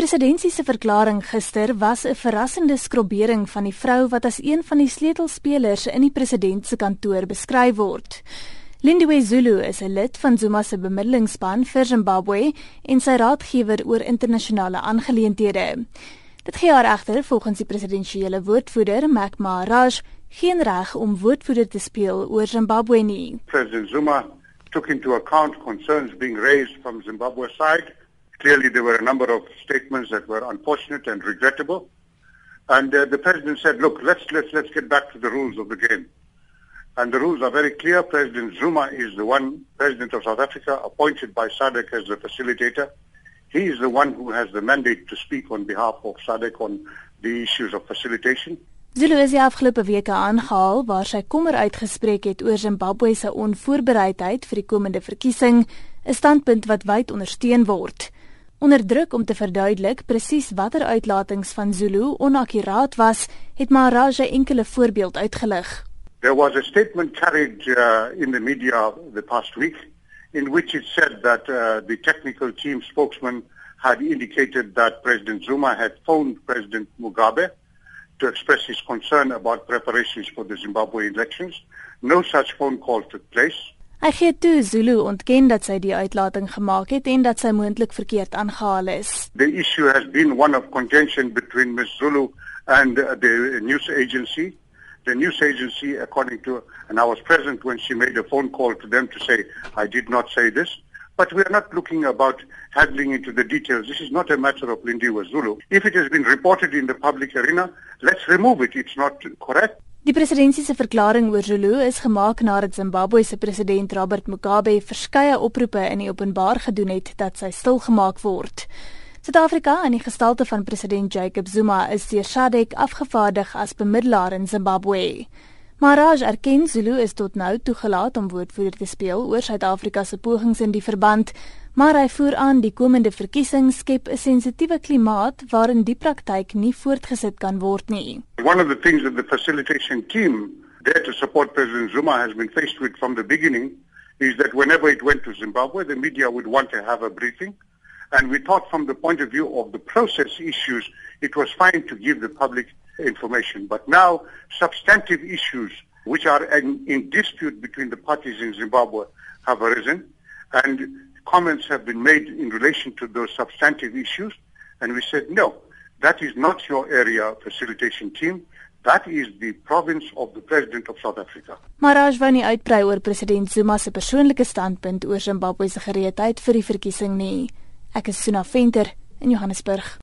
presidentsie se verklaring gister was 'n verrassende skrobering van die vrou wat as een van die sleutelspelers in die president se kantoor beskryf word. Lindiwe Zulu is 'n lid van Zuma se bemiddelingsspan vir Zimbabwe en sy raadgewer oor internasionale aangeleenthede. Dit gee haar egter volgens die presidensiële woordvoerder, Mac Maharaj, geen reg om woordvoerder te speel oor Zimbabwe nie. President Zuma took into account concerns being raised from Zimbabwe's side Clearly, there were a number of statements that were unfortunate and regrettable. And uh, the president said, look, let's, let's, let's get back to the rules of the game. And the rules are very clear. President Zuma is the one president of South Africa appointed by SADC as the facilitator. He is the one who has the mandate to speak on behalf of SADC on the issues of facilitation. Zulu is die afgelope weke aangehaal waar sy kommer uitgespreek het oor Zimbabwe se onvoorbereidheid vir die komende verkiesing, 'n standpunt wat wyd ondersteun word onder druk om te verduidelik presies watter uitlatings van Zulu onakkuraat was, het Maharaja enkele voorbeeld uitgelig. There was a statement carried uh, in the media the past week in which it said that uh, the technical team spokesman had indicated that President Zuma had phoned President Mugabe to express his concern about preparations for the Zimbabwe elections. No such phone call took place. Hy gee toe Zulu ontken dat sy die uitlating gemaak het en dat sy moontlik verkeerd aangehaal is. The issue has been one of contention between Ms Zulu and the news agency. The news agency according to and I was present when she made a phone call to them to say I did not say this. But we are not looking about handling into the details. This is not a matter of Lindiwe Zulu. If it has been reported in the public arena, let's remove it. It's not correct. Die presidentsie se verklaring oor Zulu is gemaak nadat Zimbabwe se president Robert Mugabe verskeie oproepe in die openbaar gedoen het dat sy stilgemaak word. Suid-Afrika in die gestalte van president Jacob Zuma is deur SADC afgevaardig as bemiddelaar in Zimbabwe. Maharaj erken Zulu is tot nou toegelaat om woordvoerder te speel oor Suid-Afrika se pogings in die verband, maar hy voer aan die komende verkiesing skep 'n sensitiewe klimaat waarin die praktyk nie voortgesit kan word nie. One of the things that the facilitation team there to support President Zuma has been faced with from the beginning is that whenever it went to Zimbabwe, the media would want to have a briefing. And we thought from the point of view of the process issues, it was fine to give the public information. But now substantive issues which are in, in dispute between the parties in Zimbabwe have arisen and comments have been made in relation to those substantive issues and we said no that is not your area facilitation team. That is the province of the president of South Africa. Maraj wou nie uitbrei oor president Zuma se persoonlike standpunt oor Zimbabwe se gereedheid vir die verkiesing nie. Ek is Suna Venter in Johannesburg